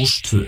Rástvö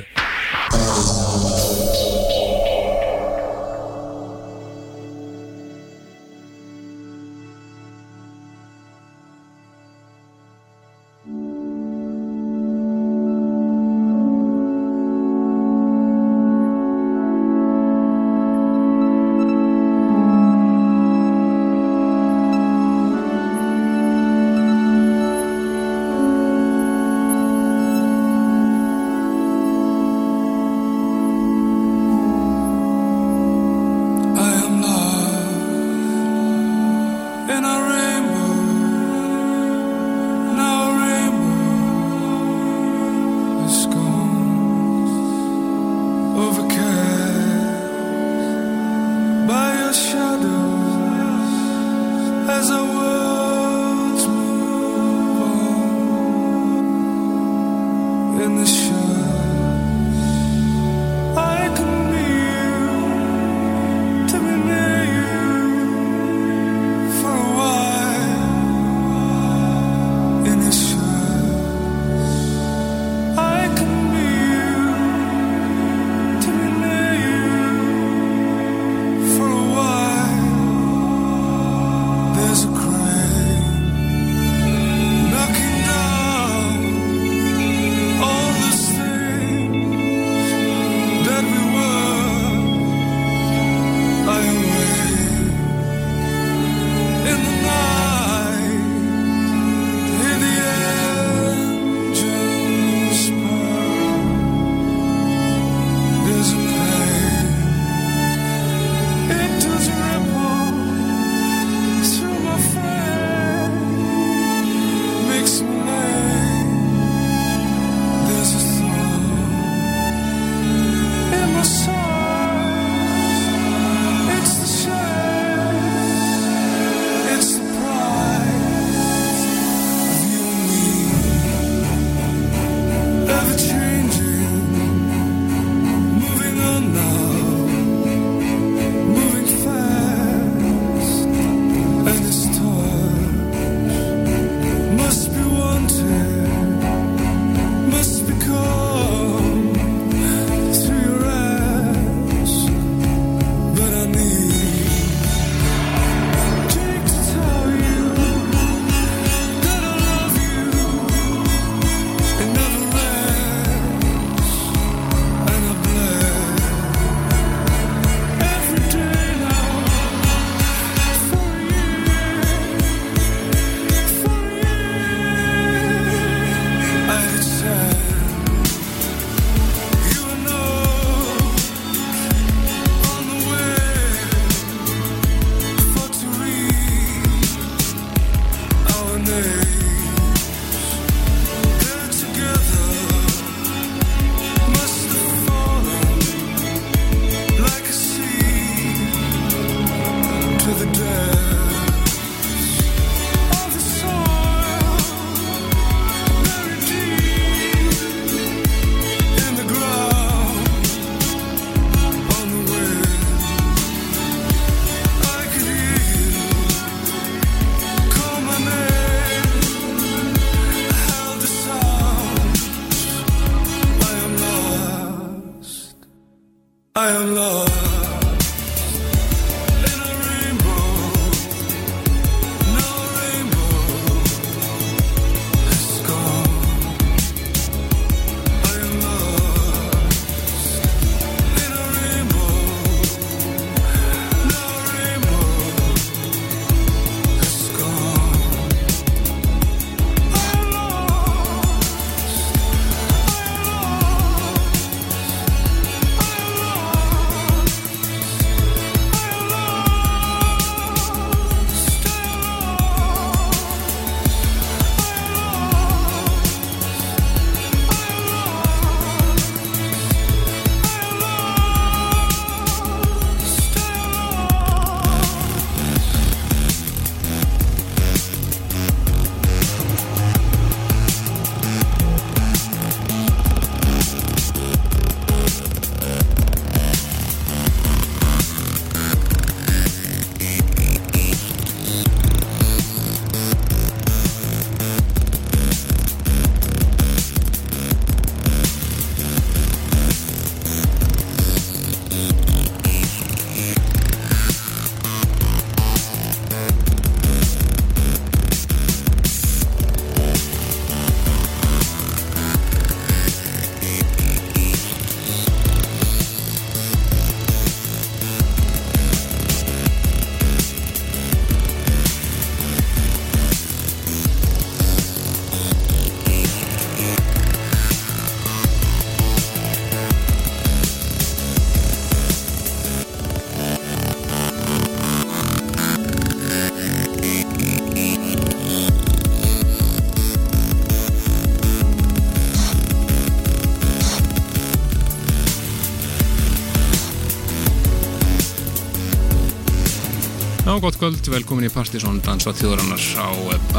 gott kvöld, velkomin í Partisón Dansvað þjóðrannar á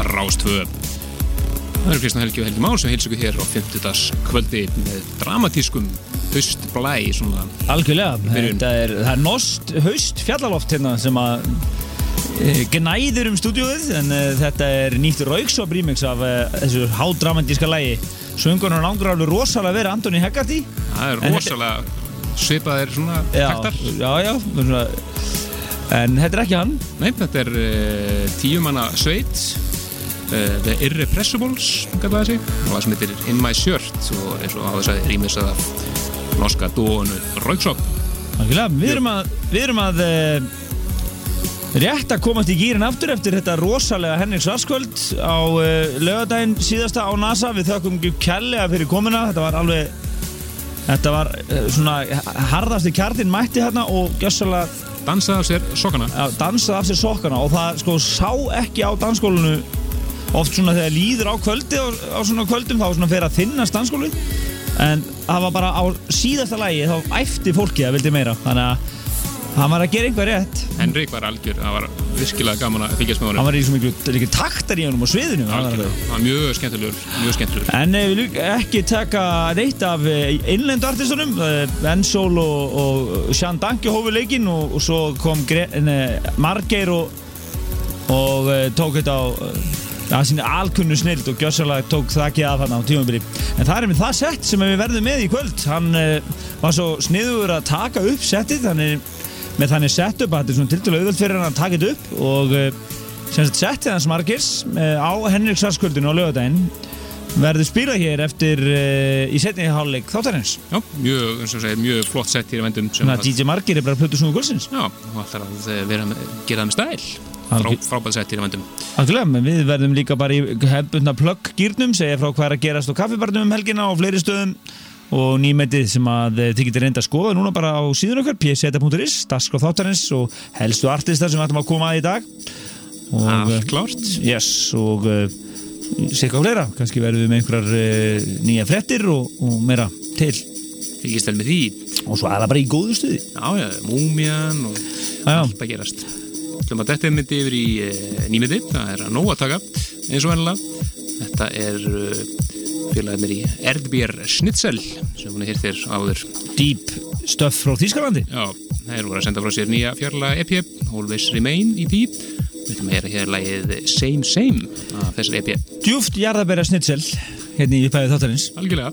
Rástvö. Það eru Kristján Helgi og Helgi Már sem heilsa ykkur hér á 50. kvöldi með dramatískum svona. Algjörlega, þetta er, er nost haust fjallaloft hérna sem að e, gnæður um stúdíóið en e, þetta er nýtt rauksop remix af e, þessu hádramatíska lægi Söngunar og langur alveg rosalega verið Antoni Heggarty Það er rosalega svipaðir svona taktar. já, já, svona, en þetta er ekki hann. Nei, þetta er uh, tíumanna sveit, uh, The Irrepressibles, kallar það og það sem heitir In My Shirt og eins og á þess að rýmisað af norska dóinu Rauksop. Við erum að, við erum að e, rétt að komast í gýrin aftur eftir þetta rosalega Henrik Svarskvöld á e, lögadaginn síðasta á NASA. Við þökkum kærlega fyrir komuna. Þetta var alveg þetta var e, svona harðasti kjartin mætti hérna og gjössalega Dansaði af sér sokkana. já, dansaði af sér sokkana og það sko sá ekki á dansskólinu oft svona þegar líður á kvöldi á, á svona kvöldum þá svona fer að þinnast dansskólu en það var bara á síðasta lægi þá æfti fólki að vildi meira þannig að hann var að gera einhver rétt. Henrik var algjör, það var virkilega gaman að fylgjast með honum. hann var í svo miklu, taktar í honum á sviðinu hann var Það mjög skemmtilegur, mjög skemmtilegur. En eh, við viljum ekki taka neitt af innlendu artistunum Ensól og, og Sean Danke hófu leikinn og, og svo kom Margeir og, og tók þetta á uh, að sína alkunnu snild og gjössalega tók þakkið af hann á tímabili. En það er með það sett sem við verðum með í kvöld. Hann var svo sniður að taka upp settið þannig með þannig sett upp að þetta er svona tildulega auðvöld fyrir hann að taka þetta upp og uh, sem sagt settið hans Margeirs uh, á Henrik Sarskvöldinu á lögadaginn verður spilað hér eftir uh, í setni hálfleik þáttarins Já, mjög, eins og segir, mjög flott sett hér í vendum. þannig að- að DJ Margeir er bara plötu svona kvöldsins Já, og ætlar að eh, vera með, gera það með stæl. Frábæð sett hér í menn við verðum líka bara í hefbundna plugg gýrnum, segja frá hvað er að gerast á kaffibarnum um helgina og fleiri stöðum og nýmættið sem að eh, þið getur reynda að skoða núna bara á síðan okkar pseta.is, Daskráð þáttarins og helstu artistar sem við ætlum að koma að í dag og, eh, Allt klárt. yes, og uh, sikka fleira, kannski verðum við með einhverjar uh, nýja frettir og, og meira til Fylgist vel með því. og svo það bara í góðu stuði Já, já, múmjan og allt að gerast. Hlum að þetta er myndi yfir í e, nýmyndi. Það er að nóg að taka, eins og vennilega. Þetta er félagið mér í Erdbér Schnitzel, sem hún er hér þér áður. Deep Stuff frá Þýskalandi Já, þeir voru að senda frá sér nýja fjárla EP, Always Remain í því. Við ætlum að heyra hér lagið Same Same af þessar EP. Djúft jarðabæra snitsel hérna í upphæðu þáttarins Algjörlega.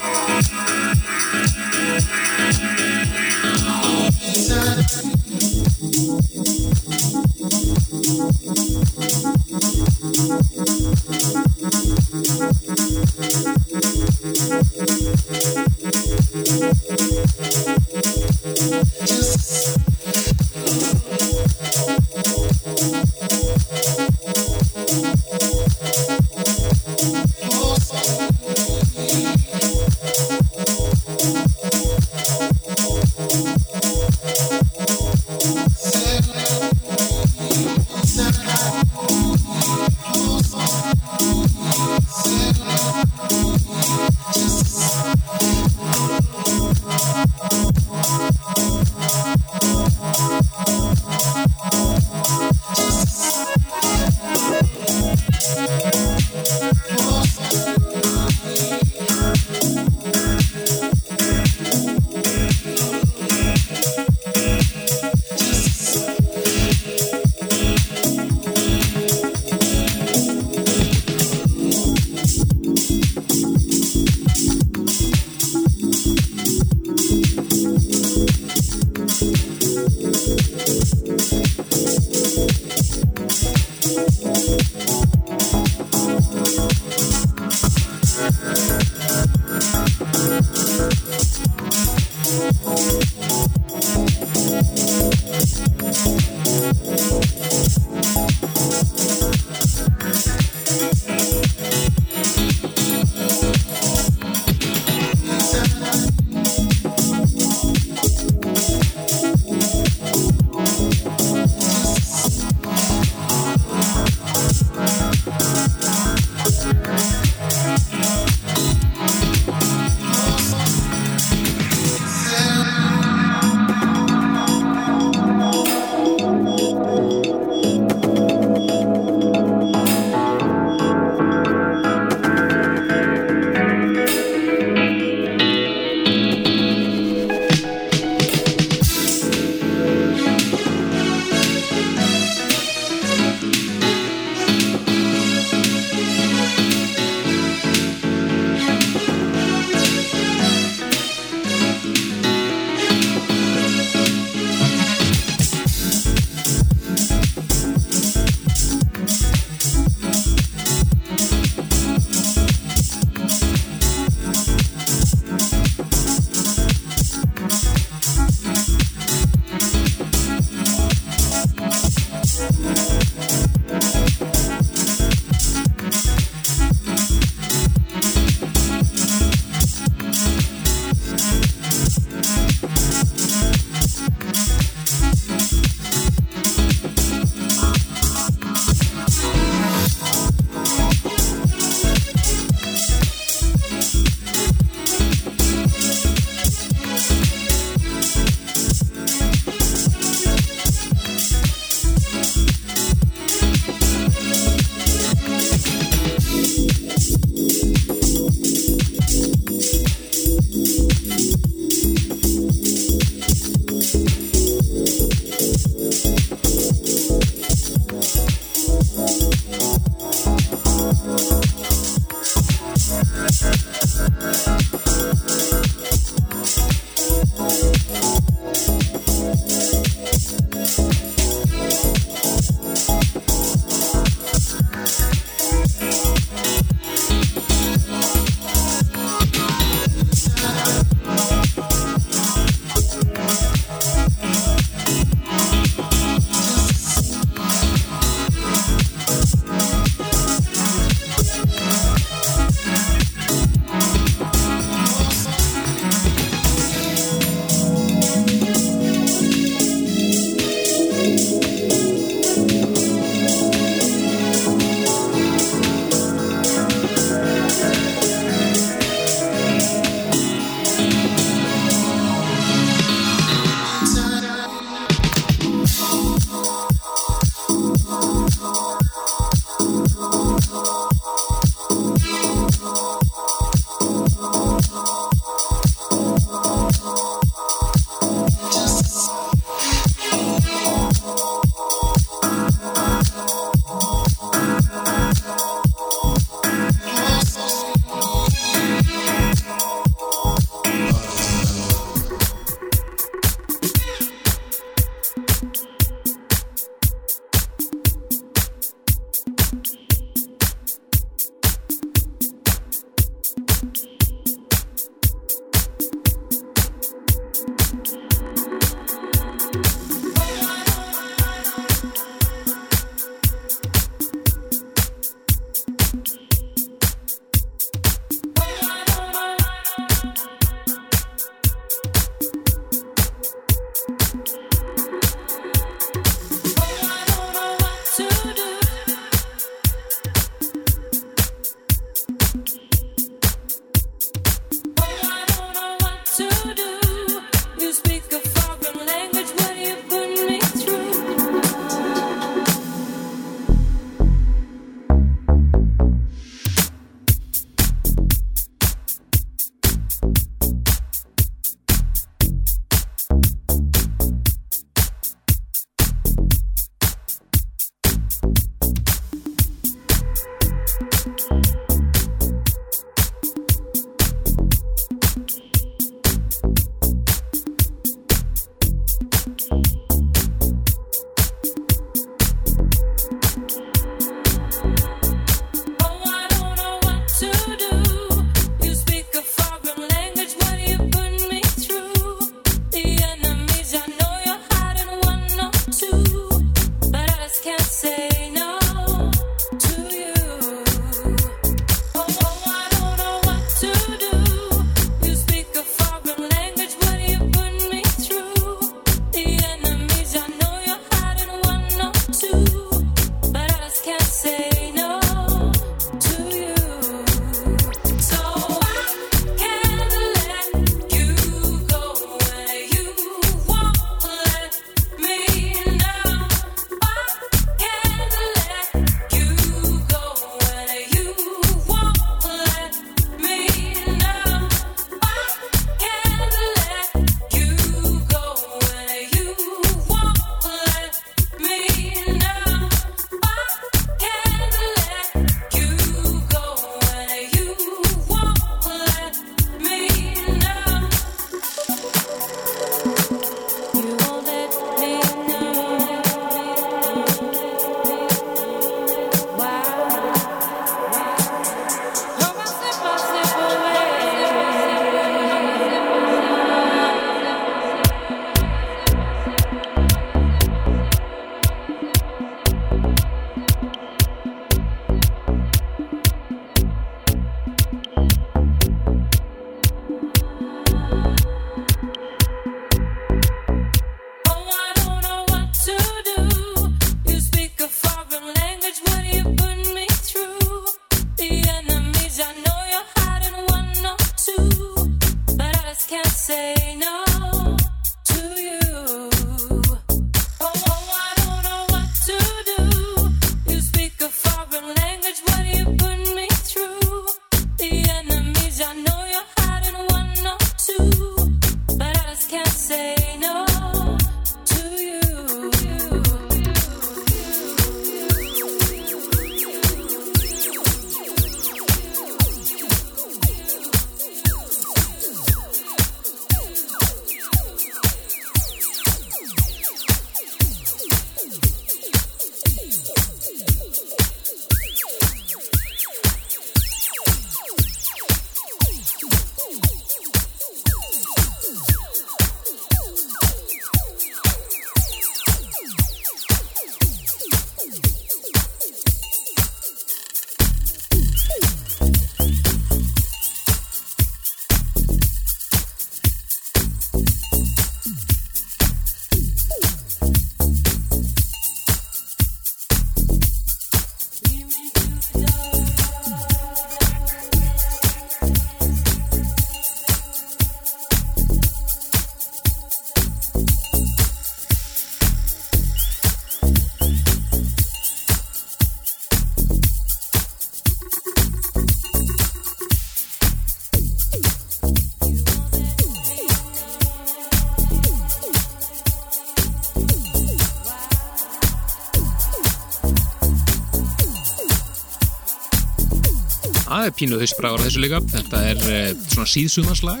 Það er pínu haustbragur á þessu líka. Þetta er uh, svona síðsumarslag.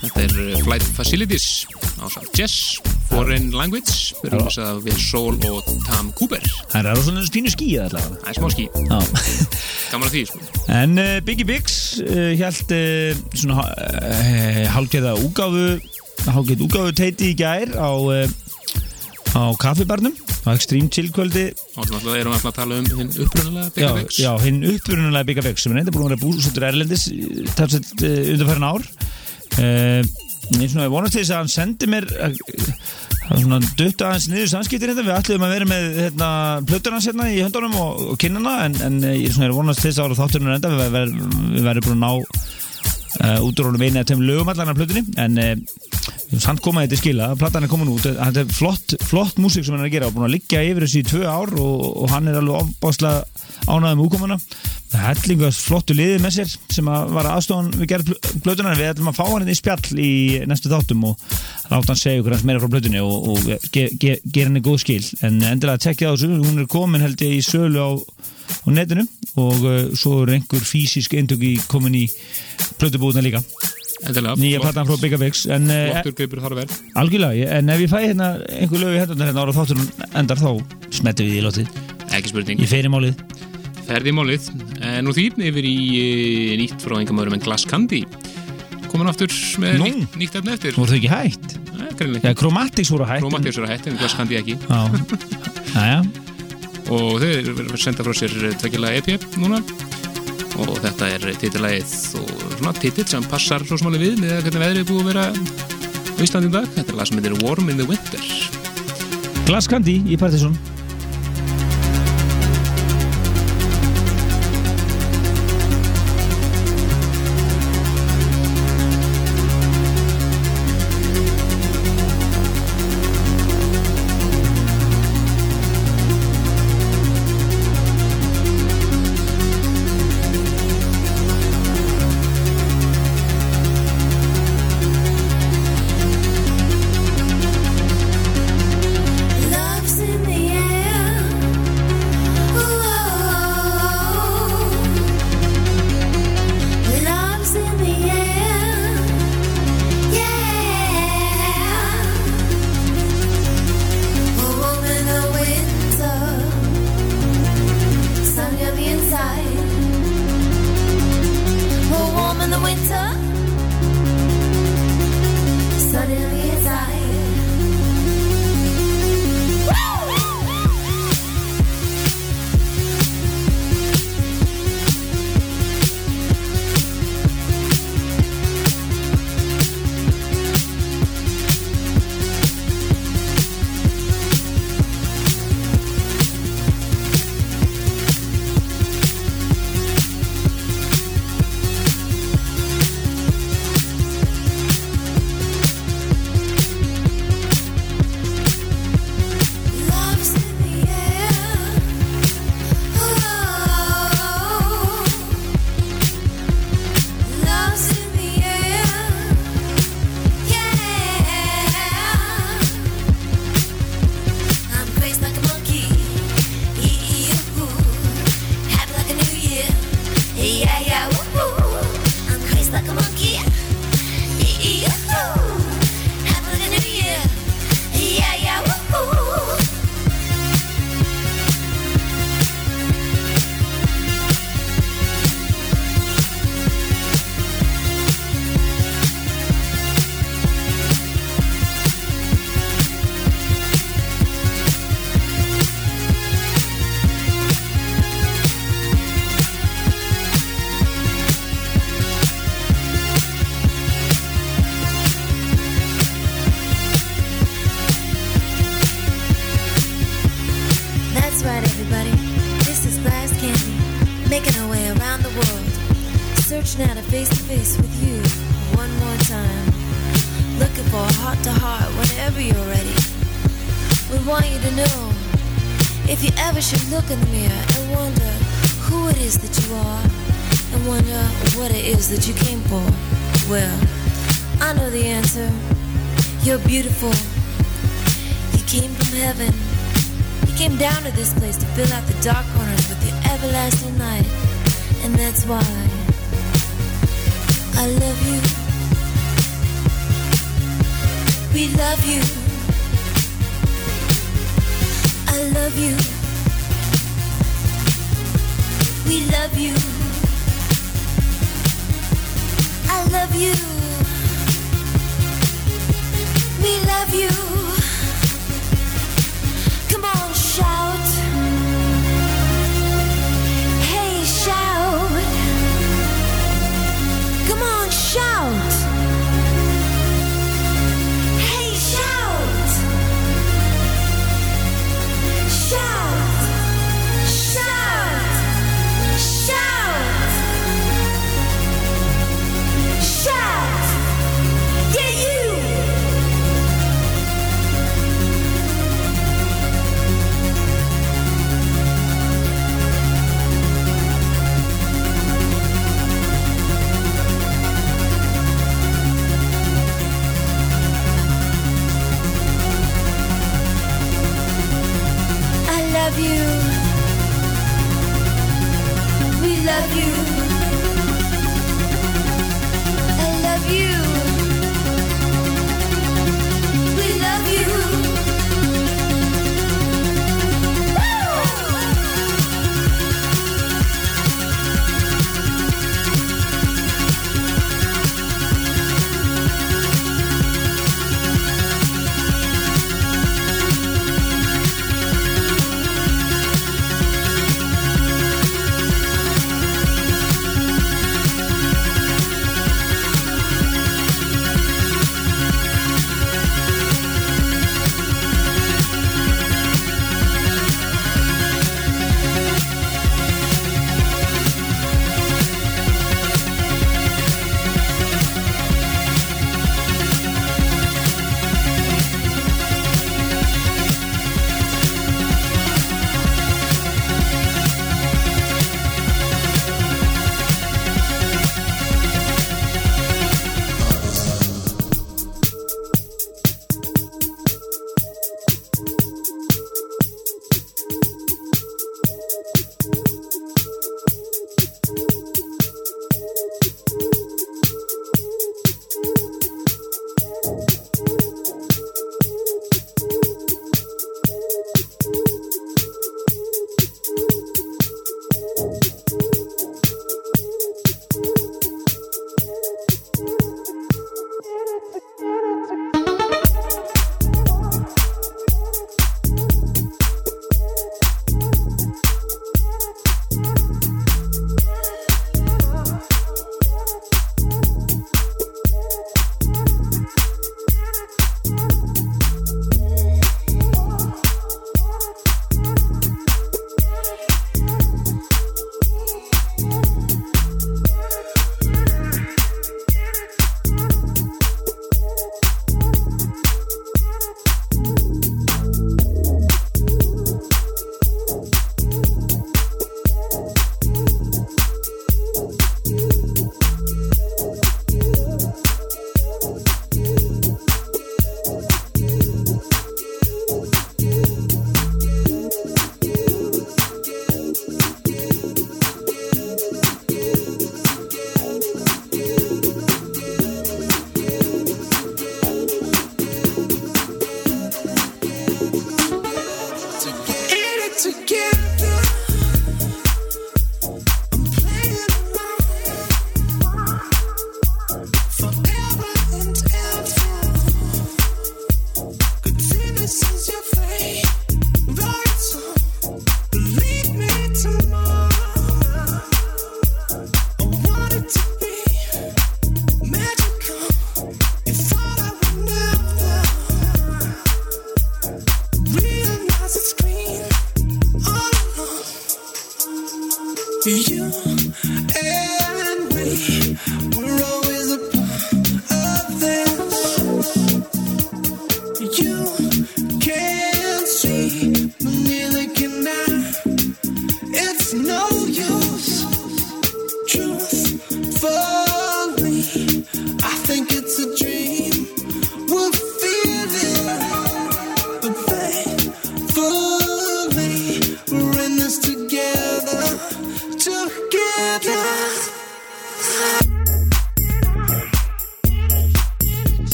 Þetta er uh, Flight Facilities á samt Jess, Foreign Language, við erum þess að við Soul og Tam Cooper. Það er svona pínu skíða allavega. Það er smá skí, gaman að því, sko. En uh, Biggie Biggs uh, held uh, svona hálfgerða úgáfu hálfgerð úgáfu teiti í gær á, á kaffibarnum Extreme Chill kvöldi Og þannig að erum við að tala um hinn upprunalega já, Bigga Vex. já, hinn upprunulega Biggie Biggs sem er enda búin að vera búsuttur Erlendis tafsett uh, undanfærin ár. Uh, ég svona vonast til þess að hann sendi mér það var svona dutta aðeins niður samskiptir þetta, við ætlum að vera með hérna, plötur hans hérna í höndunum og, og kynnana en, en eh, ég svona er að vonast þess að ára þátturinn er enda, við, ver, við verðum búin að ná útrónum einu eða tveim lögum allan af plötunni en uh, samt koma þetta í skila, platan er komin út. Þetta er flott, flott músík sem hann er að gera og búin að liggja yfir þessu í tvö ár og, og hann er alveg ofbáslega ánæðum úkomuna hellingu flottu liði með sér sem að var aðstofan við gerð plötunar við ætlum að fá hann í spjall í næstu þáttum og láta hann segja ykkur hans meira frá plötunni og, og ge, ge, gera henni góð skil. En endilega tekja á þessu, hún er komin held ég í sölu á, á netinu og uh, svo er einhver fysisk eintöki komin í plötubúðuna líka Endilega, nýja platan frá Bigga Biggs en vera. algjörlega, en ef ég fæ hérna einhver lög í hendunar hérna ára þáttur endar þá smettum við í lótið, Ekki spurning. ég fer í málið Ferði í málið. En nú því yfir í eh, nýtt frá engum öðrum en Glass Candy. Komin aftur með Nú. nýtt, nýtt efni eftir. voru þau ekki hægt? Það er greinlega Já, Chromatics voru hægt Rómatíus er að hætti, en Glass Candy ekki. Já, Jæja. Og þau eru senda frá sér tvekkilega EP núna. Og þetta er titilægið og svona titill sem passar svo smáli við með hvernig veðrið er búið að vera í dag. Þetta er lag sem heitir Warm in the Winter. Glass Candy í Partiðsson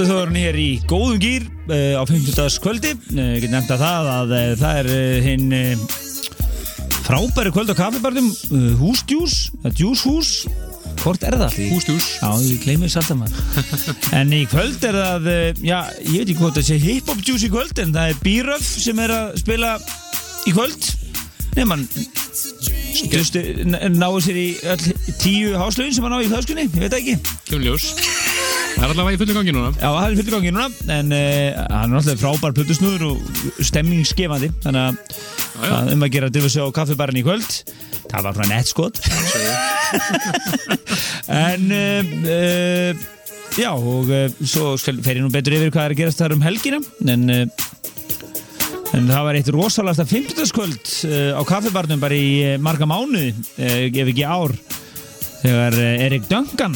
dansáttu þjóðurinn hér í góðum gýr uh, á 50. kvöldi uh, ég get nefnt að það að uh, það er uh, hinn frábæri kvöld á kaffibarnum uh, húsdjús, djúshús. Hvort er það? Allir? Hústjús Já, ég gleymi þess alltaf maður. En í kvöld er það, já, ég veit ekki hvort það sé hip-hop juice í kvöld en það er Bíröf sem er að spila í kvöld. Nefn Stustu, náðu sér í öll tíu háslögin sem hann á í flöskunni, ég veit ekki. Kjömljós Það er allavega í fullu gangi núna Já, það er fyrir gangi núna en uh, hann er náttúrulega frábær plötusnúður og stemmingsgefandi þannig að Já, já. um að gera sig á kaffibarinn í kvöld það var svona nett skot en uh, uh, já og svo fer ég nú betur yfir hvað er að gerast þar um helgina en En það var eitt rosalasta 50. kvöld uh, á kaffibarnum bara í uh, marga mánuði, uh, ef ekki ár, þegar Erik Duncan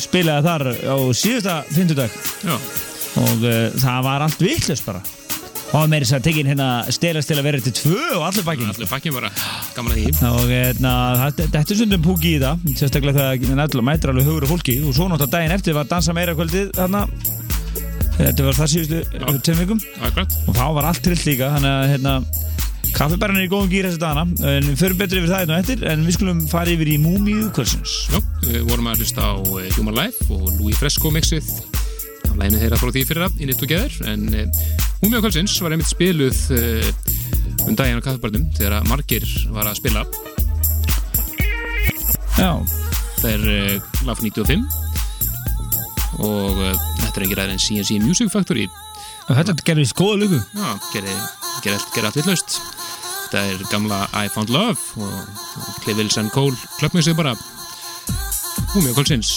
spilaði þar á síðasta 50. dag Já, og uh, það var allt vittlust bara. Og það meiri þess að tekin hérna stelast til að vera til tvö og allir bakinn. allir bakkin bara Gaman að því. Og hérna, það- þetta er sundum púki í það, sérstaklega þegar nefnilega mætir alveg hugur og fólki. Og svo náttúrulega daginn eftir var dansa meira kvöldið þarna, þetta var það síðustu tveim vikum. Og þá var allt trillt líka þannig að hérna, kaffibæran er í góðum gýr þessi dagana en við förum betur yfir það hérna á eftir en við skulum fara yfir í Múmíu kvöldsins. Já, við vorum að hlusta á eh, Human Life og Louis Fresco mixið. Á læginu þeirra frá því fyrra In It Together en hún með kvöldsins var einmitt spiluð uh, um daginn á kaffibarnum þegar að margir var að spila. Já, það er Love 95 og þetta er engir aðeins CNC Music Factory. Og þetta gerðist góða lugu Já, gerði, gerði, allt, vitlaust þetta er gamla I Found Love og, og Cliff Wilson Cole klöpmið sig bara. Hún með kvöldsins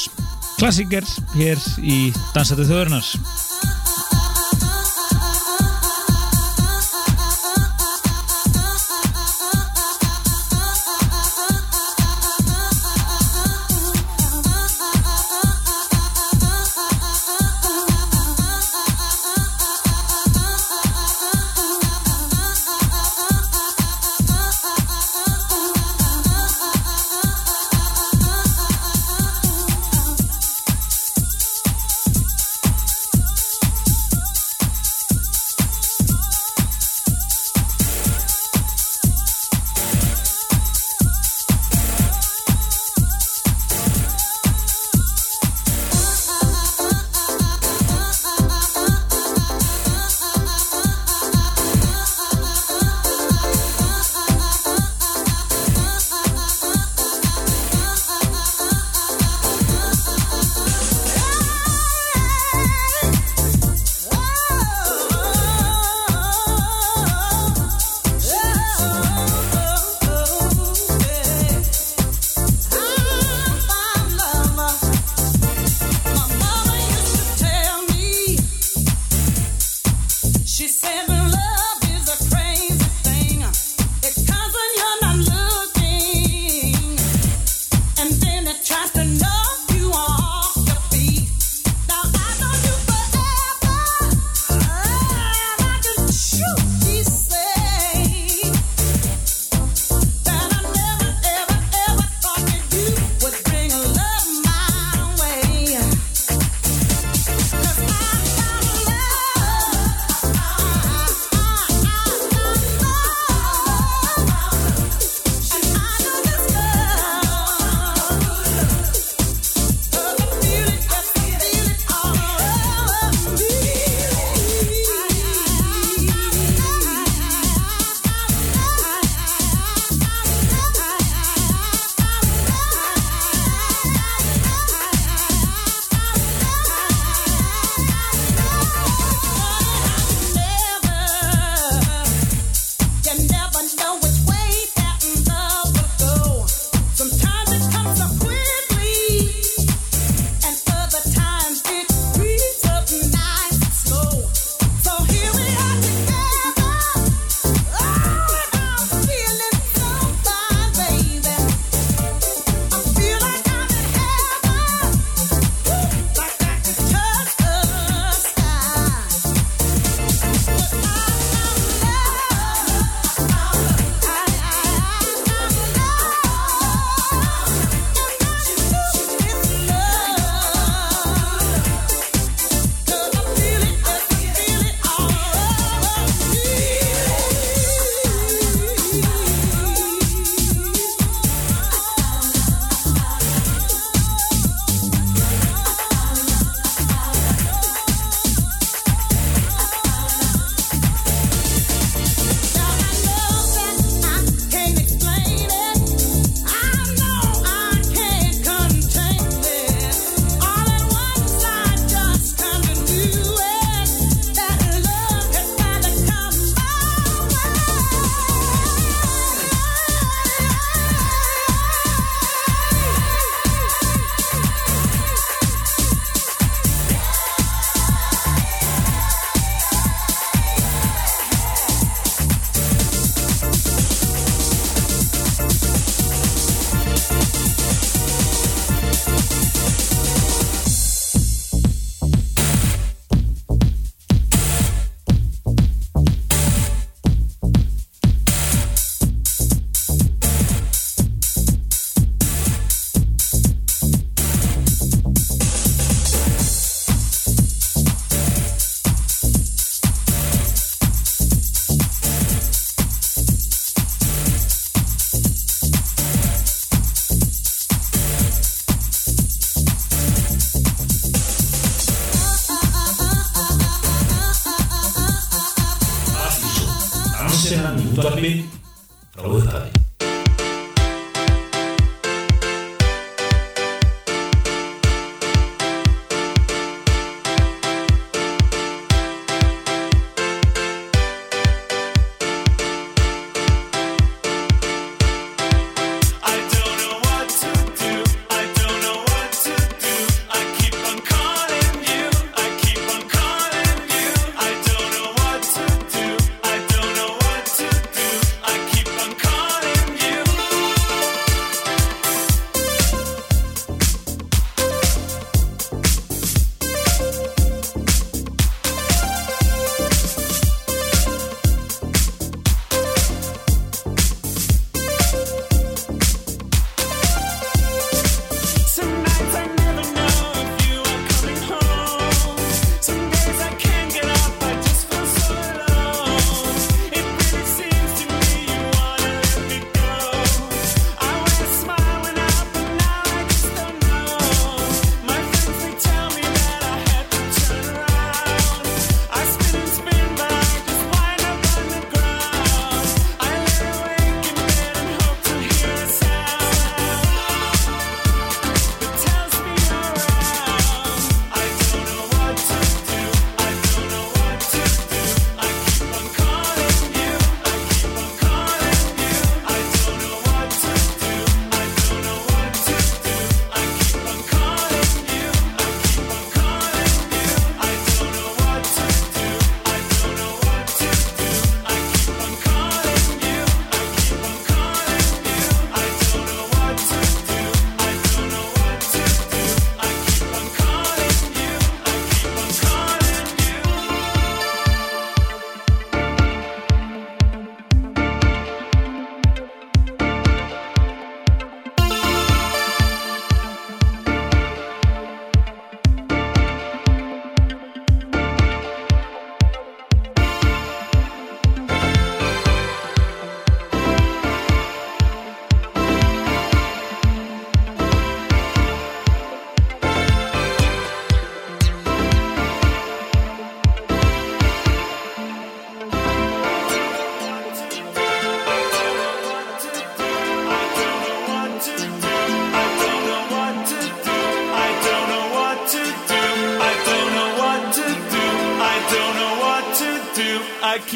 Klassiker hér í Dansættu þjóðurnar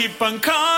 keep on calling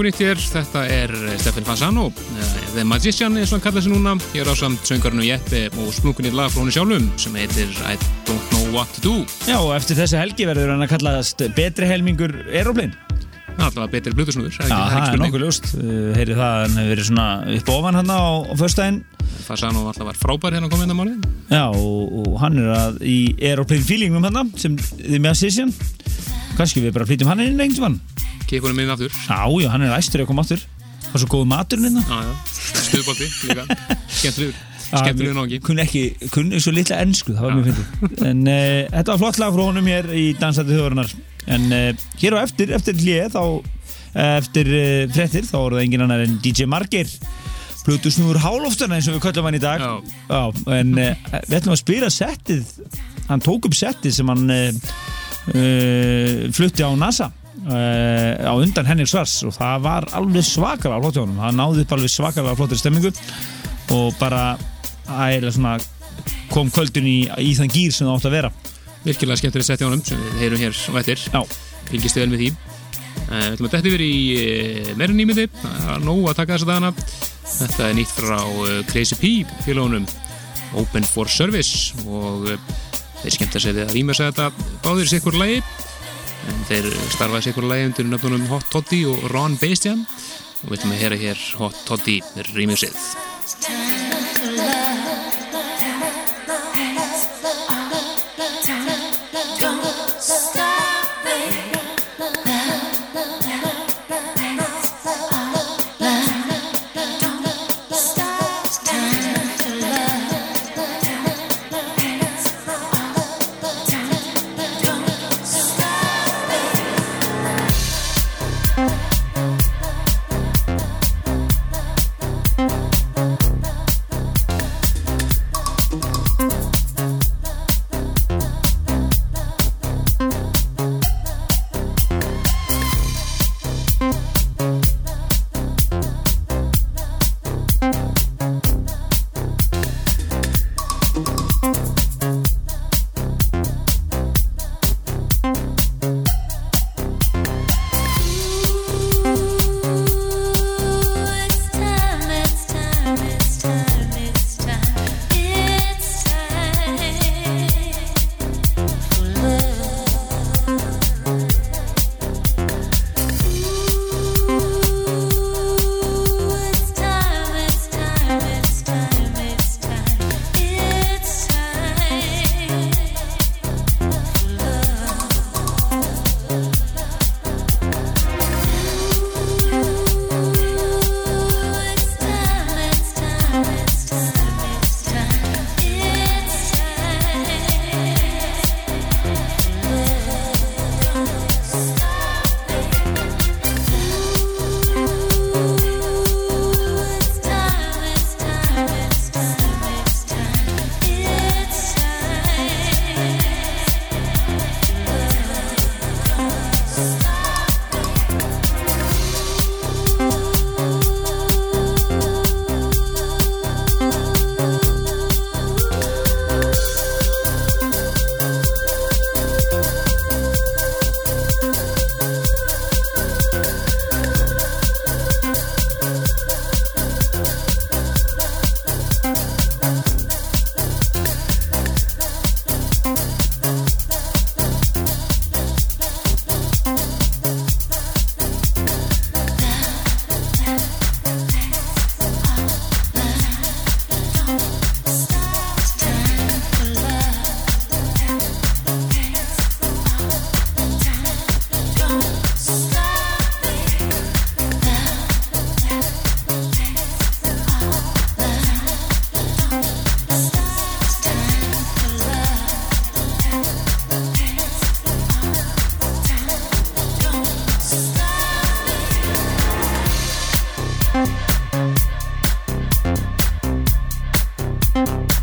Sprungur nýtt hér, þetta er Stefan Fasano, eða The Magician eins og hann kallar sig núna. Ég er á samt söngarnu Jeppe og sprungur nýtt lag frá henni sjálfum sem heitir I Don't Know What To Do. Já, og eftir þessi helgi verður hann að kallast betri helmingur aeroplane. Það er alltaf betri blutusnúður, Já, það er nokkuð ljóst. Uh, Heyrið það, hann hefur verið svona upp ofan hann á, á föstudaginn. Fasano alltaf var frábær hérna að koma inn á málið. Já, og, og hann er að í aeroplane feelingum hann sem þið með að sissjan. Kannski við bara flytjum hann inn einhvern vann. Kikunum inn aftur. Já, já, hann er æstur að koma aftur. Það er svo góð maturinn hérna. Já, já. Stuðbólti líka. Skemmtilegur. Skemmtilegur nági. Kunni ekki, kunni svo litla ennsku, það var mjög fyndið. En uh, þetta var flott lag frá honum hér í Dansandi þjóðarinnar. En uh, hér á eftir, eftir hlið, þá, uh, eftir uh, frettir, þá voru það engin annar en DJ Margeir. Plutusnúður Hálófturna eins og við köllum hann í dag. Já. en uh, við ætlum að spila settið, hann tók upp settið sem hann flutti á NASA. Uh, á undan Henrik Svars og það var alveg svakar af flóttjónum það náði upp alveg svakar af flóttir stemmingu og bara svona, kom kvöldin í, í þann gýr sem það átt að vera. Virkilega skemmtur að setja ánum sem við heyrum hér og eftir. Fylgist við vel með því. Eh, við ætlum að dætti verið í eh, meirin nýmiði það er nóg að taka þess að dana Þetta er nýtt frá Crazy P félagónum Open for Service. Og þeir skemmt að segja að rýma sig þetta. Báðir sér hverju lægi Þeir starfaði sér hverju lægjum til nöfnunum Hot Toddy og Ron Bastian. Og við ætlum að hera hér Hot Toddy rýmið sið Bye.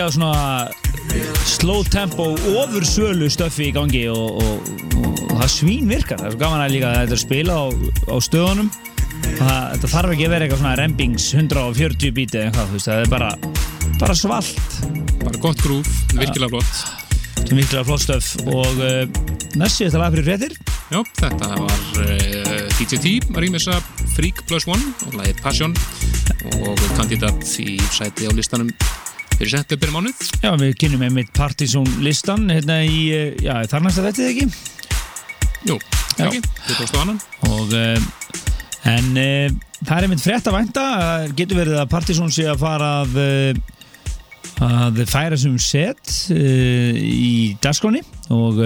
Mikið af svona slow tempo ofur sölu stöffi í gangi og, og, og, það svín virkar. Það er svo gaman að líka að þetta er spila á, á stöðunum. Það, þetta þarf ekki að vera eitthvað svona rembings 140 bíti eða eitthvað það er bara, bara svalt. Bara gott grúf, virkilega flott. sem virkilega flott stöf og uh, næst síðast að laga fyrir fréttir. Já, þetta var uh, DJT að rýmisa Freak Plus One og lagið Passion og kandidat í sæti á listanum fyrir september mánuð. Já, við kynum einmitt Partizón listan hérna í, uh, já, þar næsta þetta ekki Jú, ekki, 22. annan. og uh, en uh, það er einmitt frétt að vænta getur verið að Partizón sé að fara að að færa sem set í dagskráni og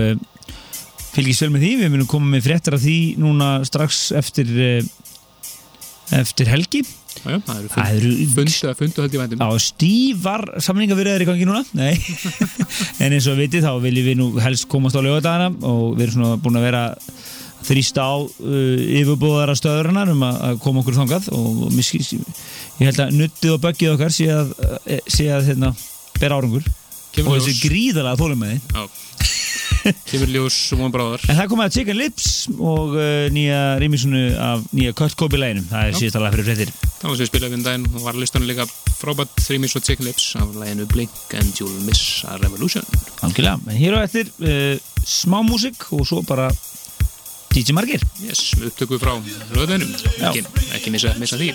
fylgist vel með því við munum koma með fréttar af því núna strax eftir eftir helgi Já, það eru fundu, fundu held ég vændum. á stífar samningavirðar í gangi núna Nei. en eins og við vitið þá viljum við nú helst komast á lögadagana og við erum svona búin að vera að þrýsta á uh, yfirbúðara stöðurinnar um að, að koma okkur þangað og miski, ég held að nuttið og böggið okkar sé að, eh, sé að hérna, bera árangur Kemur og þessi gríðalega þólum með Já. Kemur ljós og múin bráðar. En það komið að Chicken Lips og uh, nýja rýmisunu af nýja Kurt Kobe læginum það er síðast alveg fyrir fréttir Það var sem við spilaði við daginn og var listanum líka frábært Threemis og Chicken Lips af læginu Blink and You'll Miss a Revolution. Algjörlega, en hér á eftir uh, smá músik og svo bara DJ Margir Yes, með upptöku frá röðinum. Já. Ekki, ekki missa, missa því.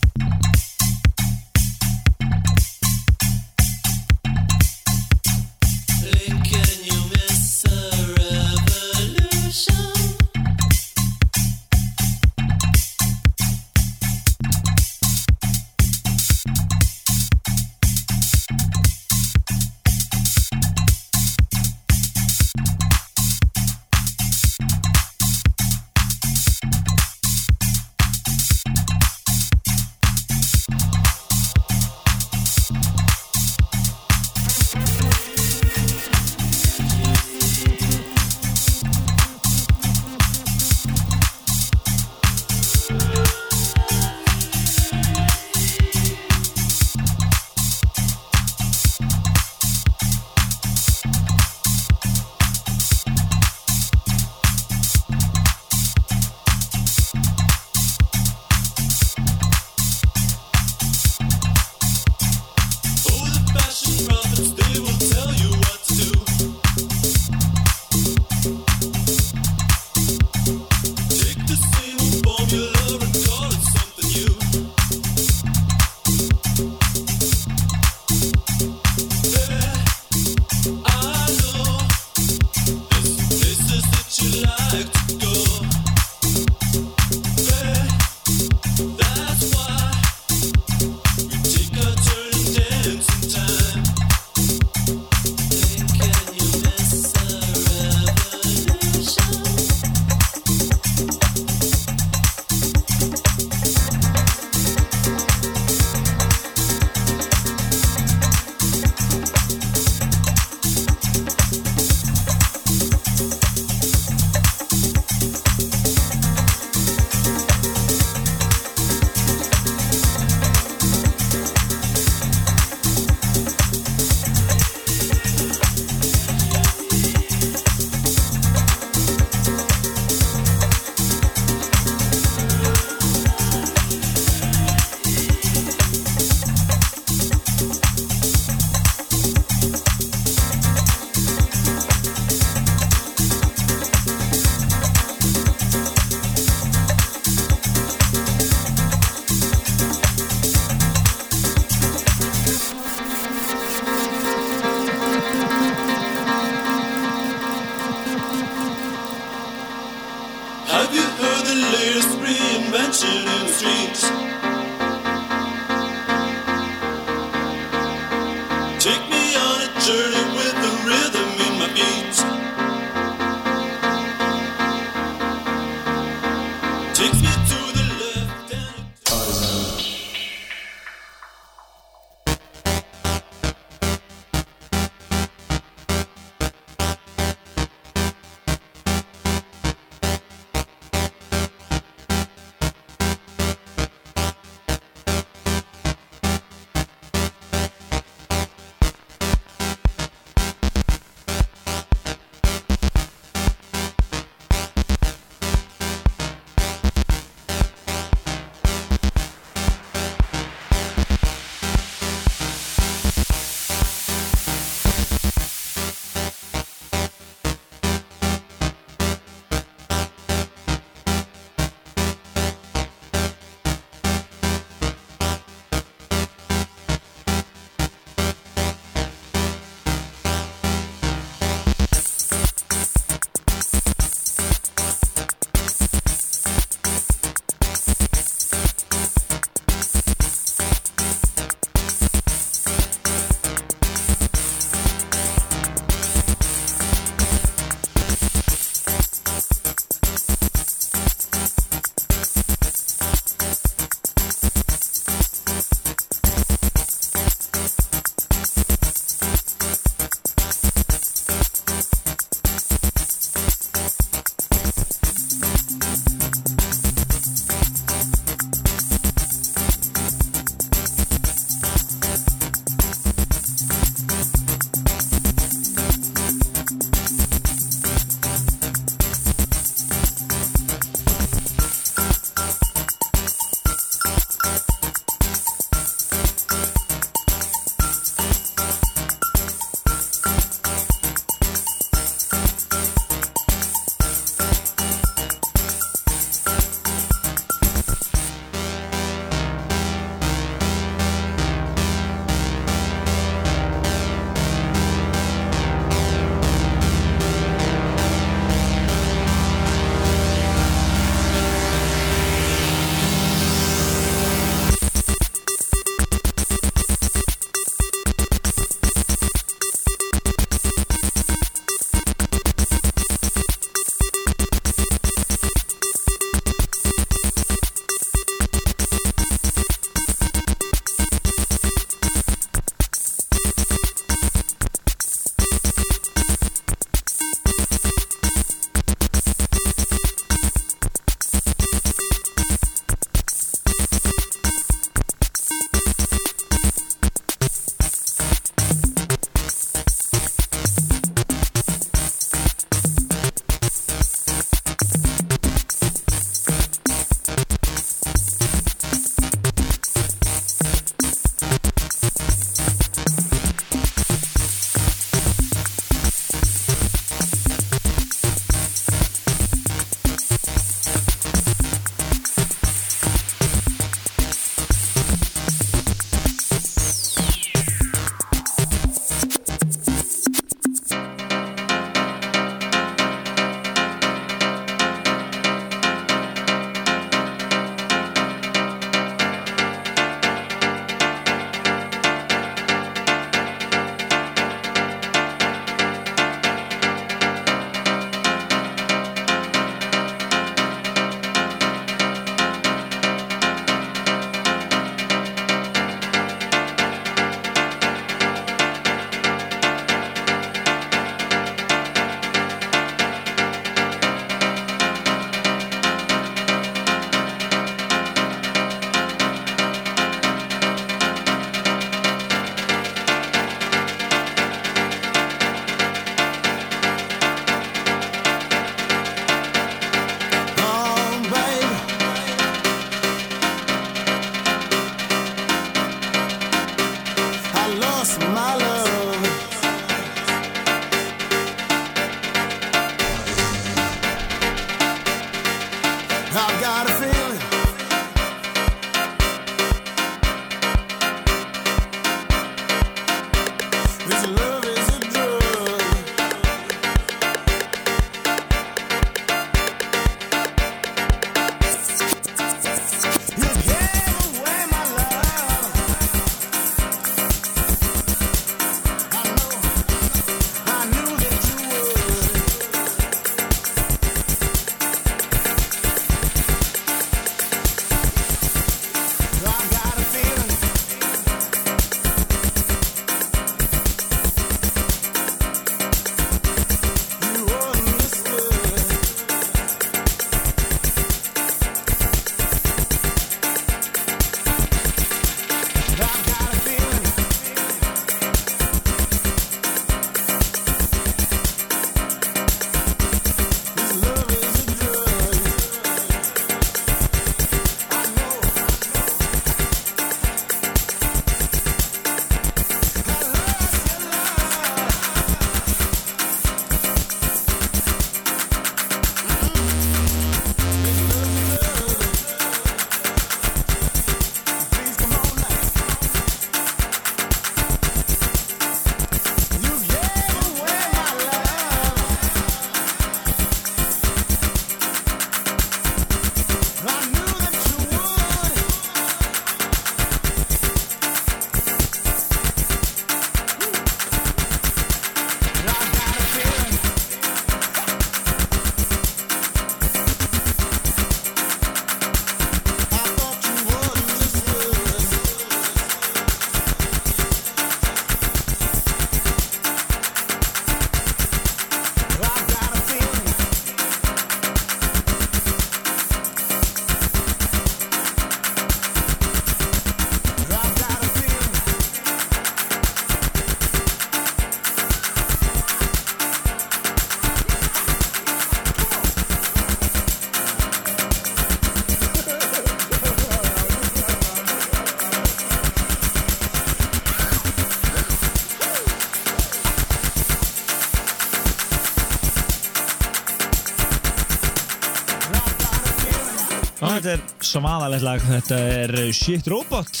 Svaðalegt lag. Þetta er Shit Robot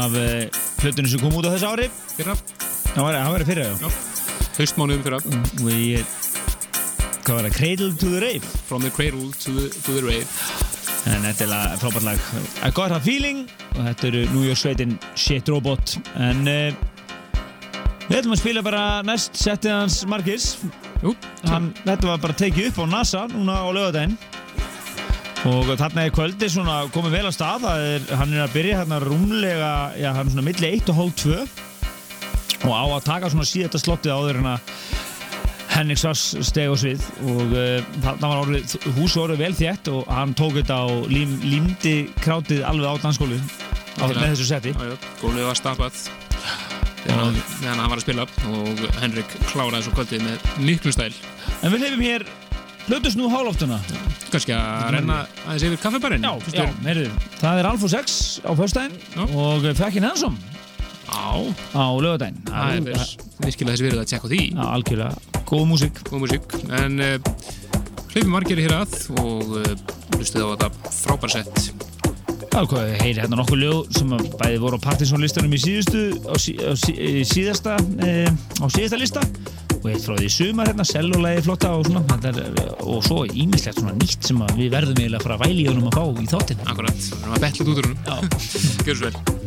af uh, hlutinu sem kom út á þessu ári. fyrra, Það var, það var fyrir, já. já, haustmánuðum fyrra Og ég, hvað var það, Cradle to the Rave. From the Cradle to the, to the Rave En þetta er frábært lag. I Got a Feeling og þetta eru New York sveitin Shit Robot. En uh, við ætlum að spila bara næst settið hans Markis. Jú, Hann, þetta var bara tekið upp á NASA núna á lögadaginn. Og þarna er kvöldi svona komið vel á stað. Er, hann er að byrja hérna rúmlega, já hann er svona milli 1 og hálf 2 og á að taka svona síðasta slottið áður en að Henrik Svass steg á svið og uh, þarna var orðið, húsu orðið vel þétt og hann tók þetta á lím, límdi krátið alveg á Akkurat. með þessu já, gólfið var stappað þegar hann- var að spila og Henrik kláraði svo kvöldið með miklu stæl En við leifum hér Hlutus nú hálóftuna. Kannski að renna aðeins yfir kaffibarinn. Já, já, það er Alfa 6 á Já. og Fekkin Hansson á, á lögadaginn. það er vir- virkilega þessi verið að tjekka á því. Já, algjörlega. Góð músík. góð músík. En uh, hleypum margir hér að og uh, hlustið á þetta frábær sett. Já, hvað, heyri hérna nokkuð lög sem að bæði voru á Partisan listanum í síðustu, á, sí, á sí, síðasta, e, á síðasta lista og frá því í sumar hérna, sellulegði flotta og svona, er, og svo ímislegt svona nýtt sem við verðum eiginlega að fara að væli í honum að fá í þáttinn. akkurat, við erum að betla út úr húnum Já. gjör svo vel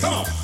Come on.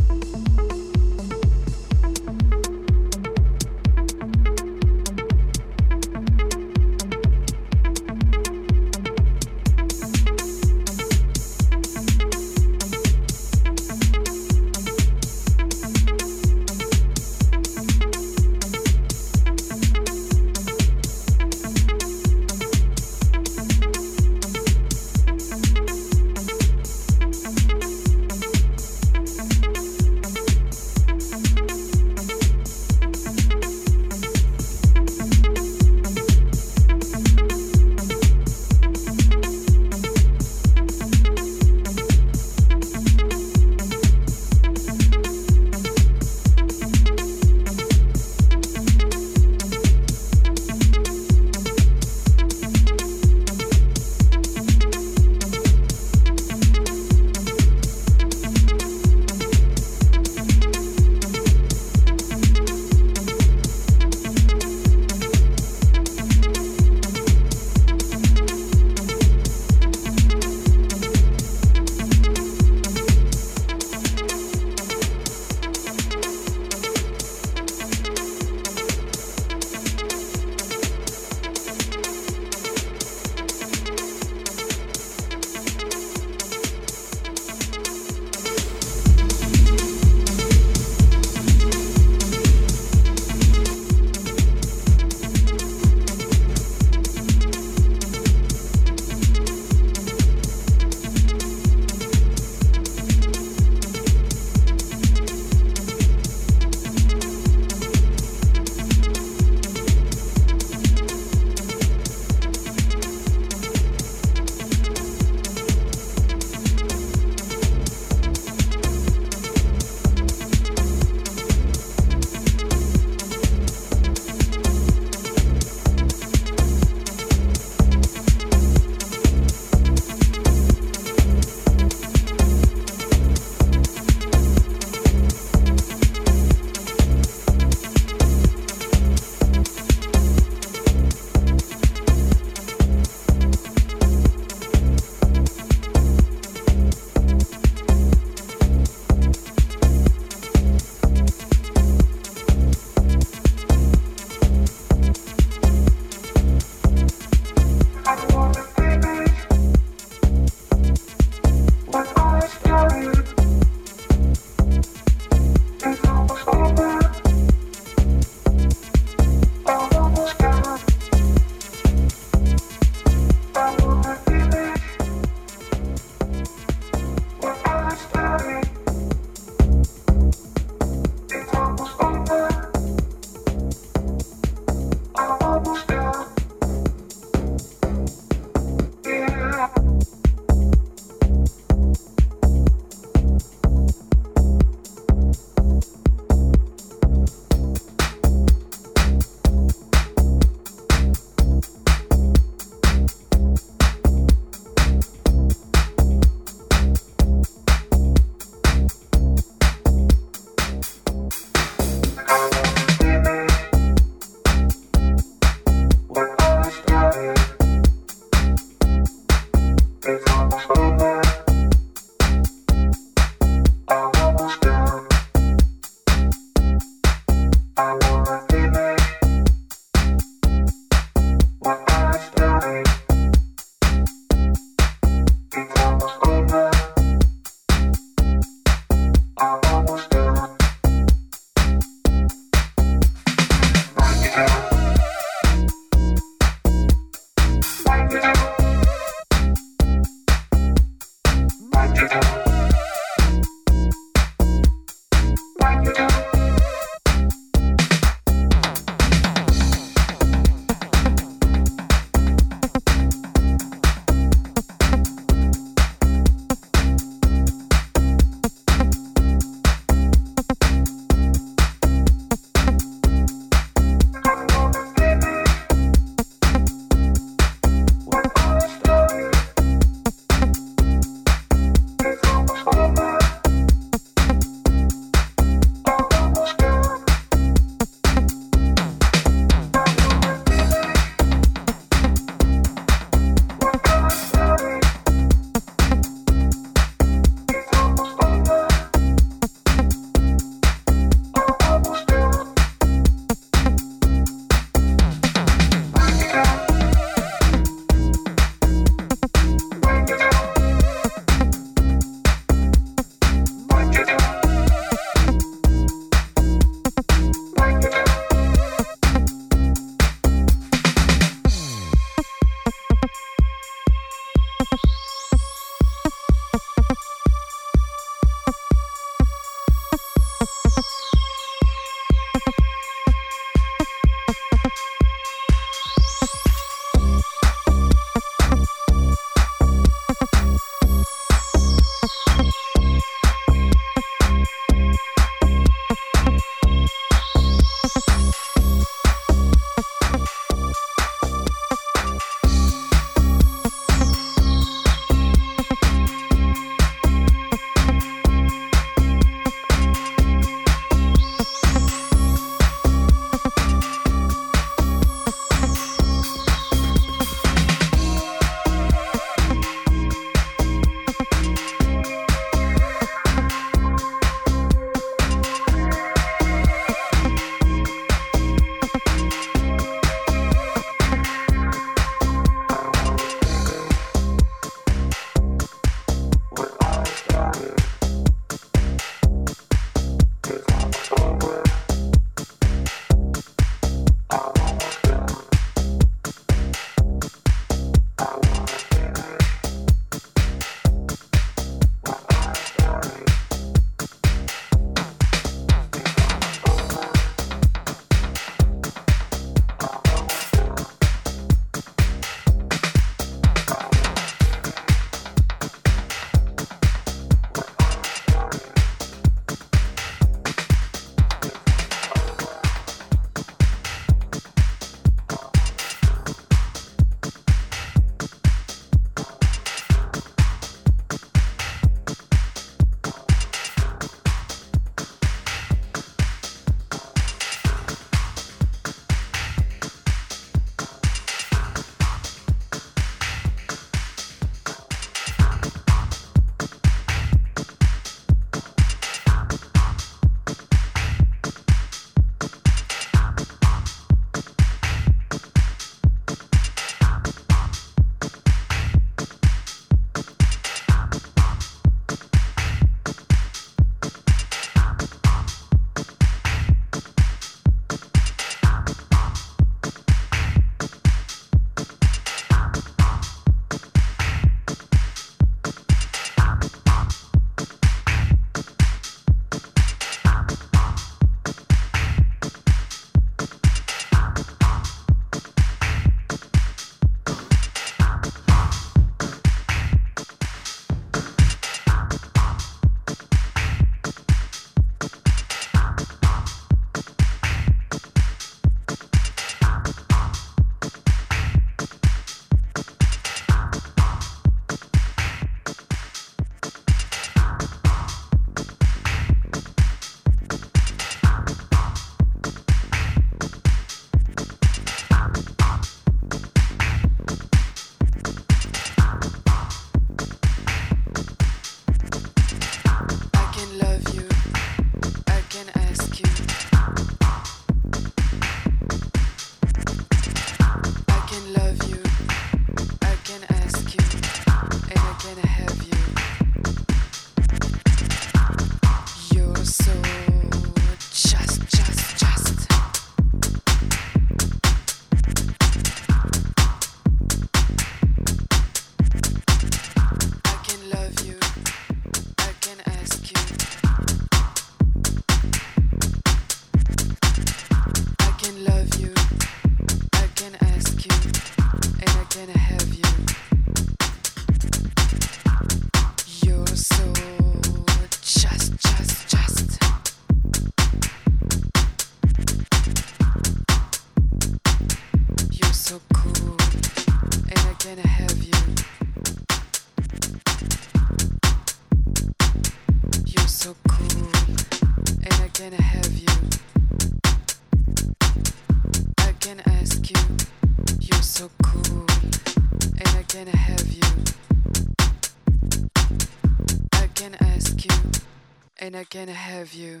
And I can have you.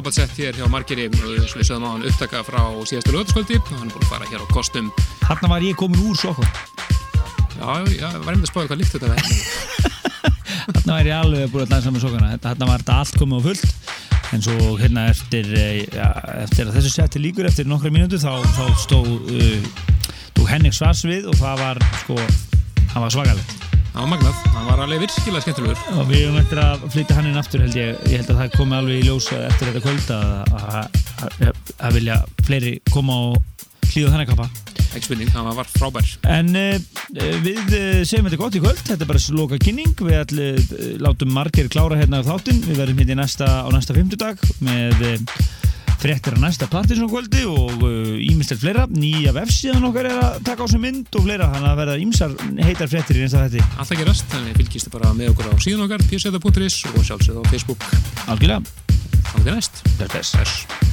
Frábært sett hér hjá Margeri og við sögum á hann upptaka frá síðastu lögataskvöldi og hann er búin að fara hér á kostum. Þarna var ég komin úr sokkum Já, já, var einmitt að spáða hvað líkt þetta verður Þarna var ég alveg búin að dansa með sokkana. Þarna var þetta allt komið á fullt. En svo hérna eftir, eh, ja, eftir að þessu setti líkur eftir nokkra mínútur þá, þá stó uh, tók Henrik Svars við og það var sko, hann var svakalegt. Það var magnað, hann var alveg virkilega skemmtilegur. Og við erum eftir að flytja hann inn aftur held ég, ég held að það komi alveg í ljósa eftir þetta kvöld að, að, vilja fleiri koma og hlýða þannig kappa. Ekki spurning, hann var frábær. En uh, við uh, segjum þetta gott í kvöld, þetta er bara loka kynning, við allir uh, látum margir klára hérna þáttinn, við verðum hérna næsta, á næsta fimmtudag með uh, fréttir á næsta plattinsson kvöldi og ímyndstelt fleira, nýja vefsíðan okkar er að taka á sig mynd og fleira, þannig að verða ímsar heitar fréttir í næsta þetta. Alltaf gerast, þannig fylgist bara með okkur á síðan okkar pseta.is og sjálfsögð á Facebook. Algjörlega, Þannig næst best. Þess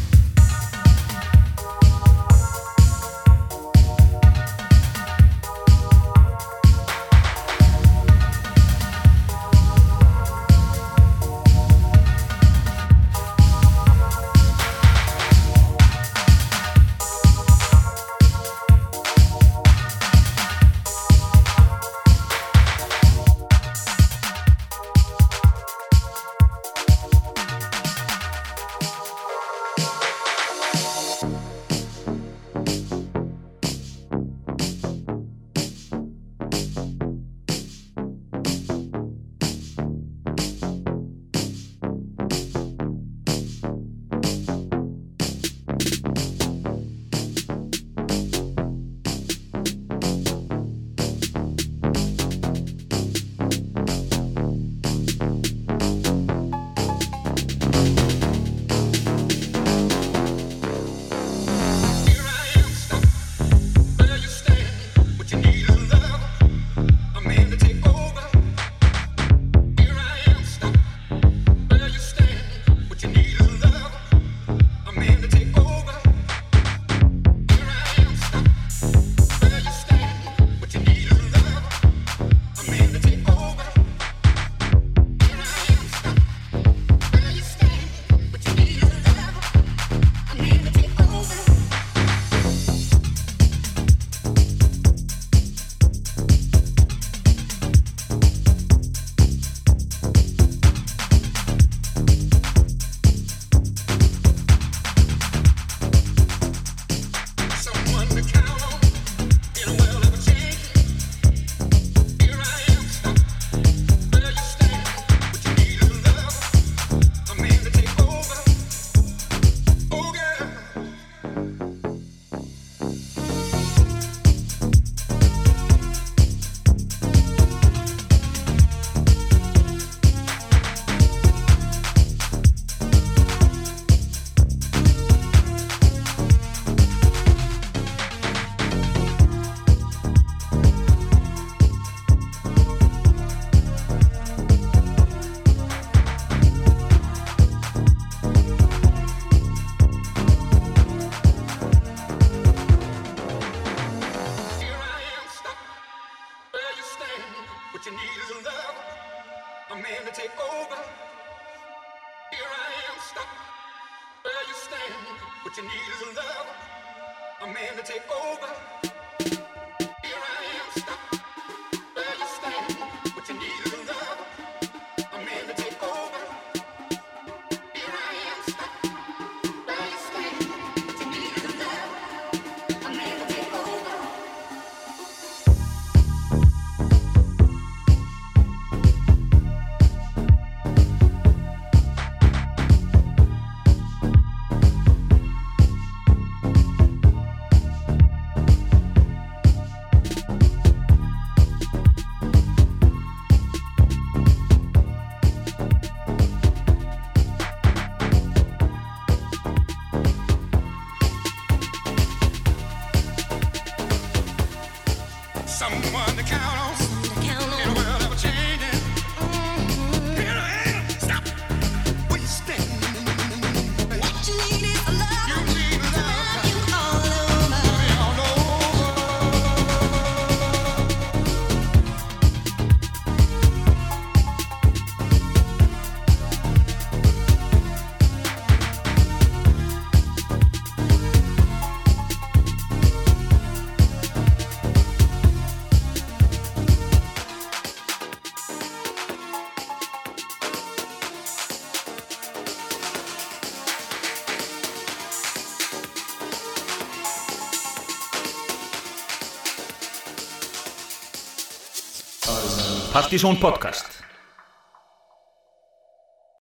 Partizón podcast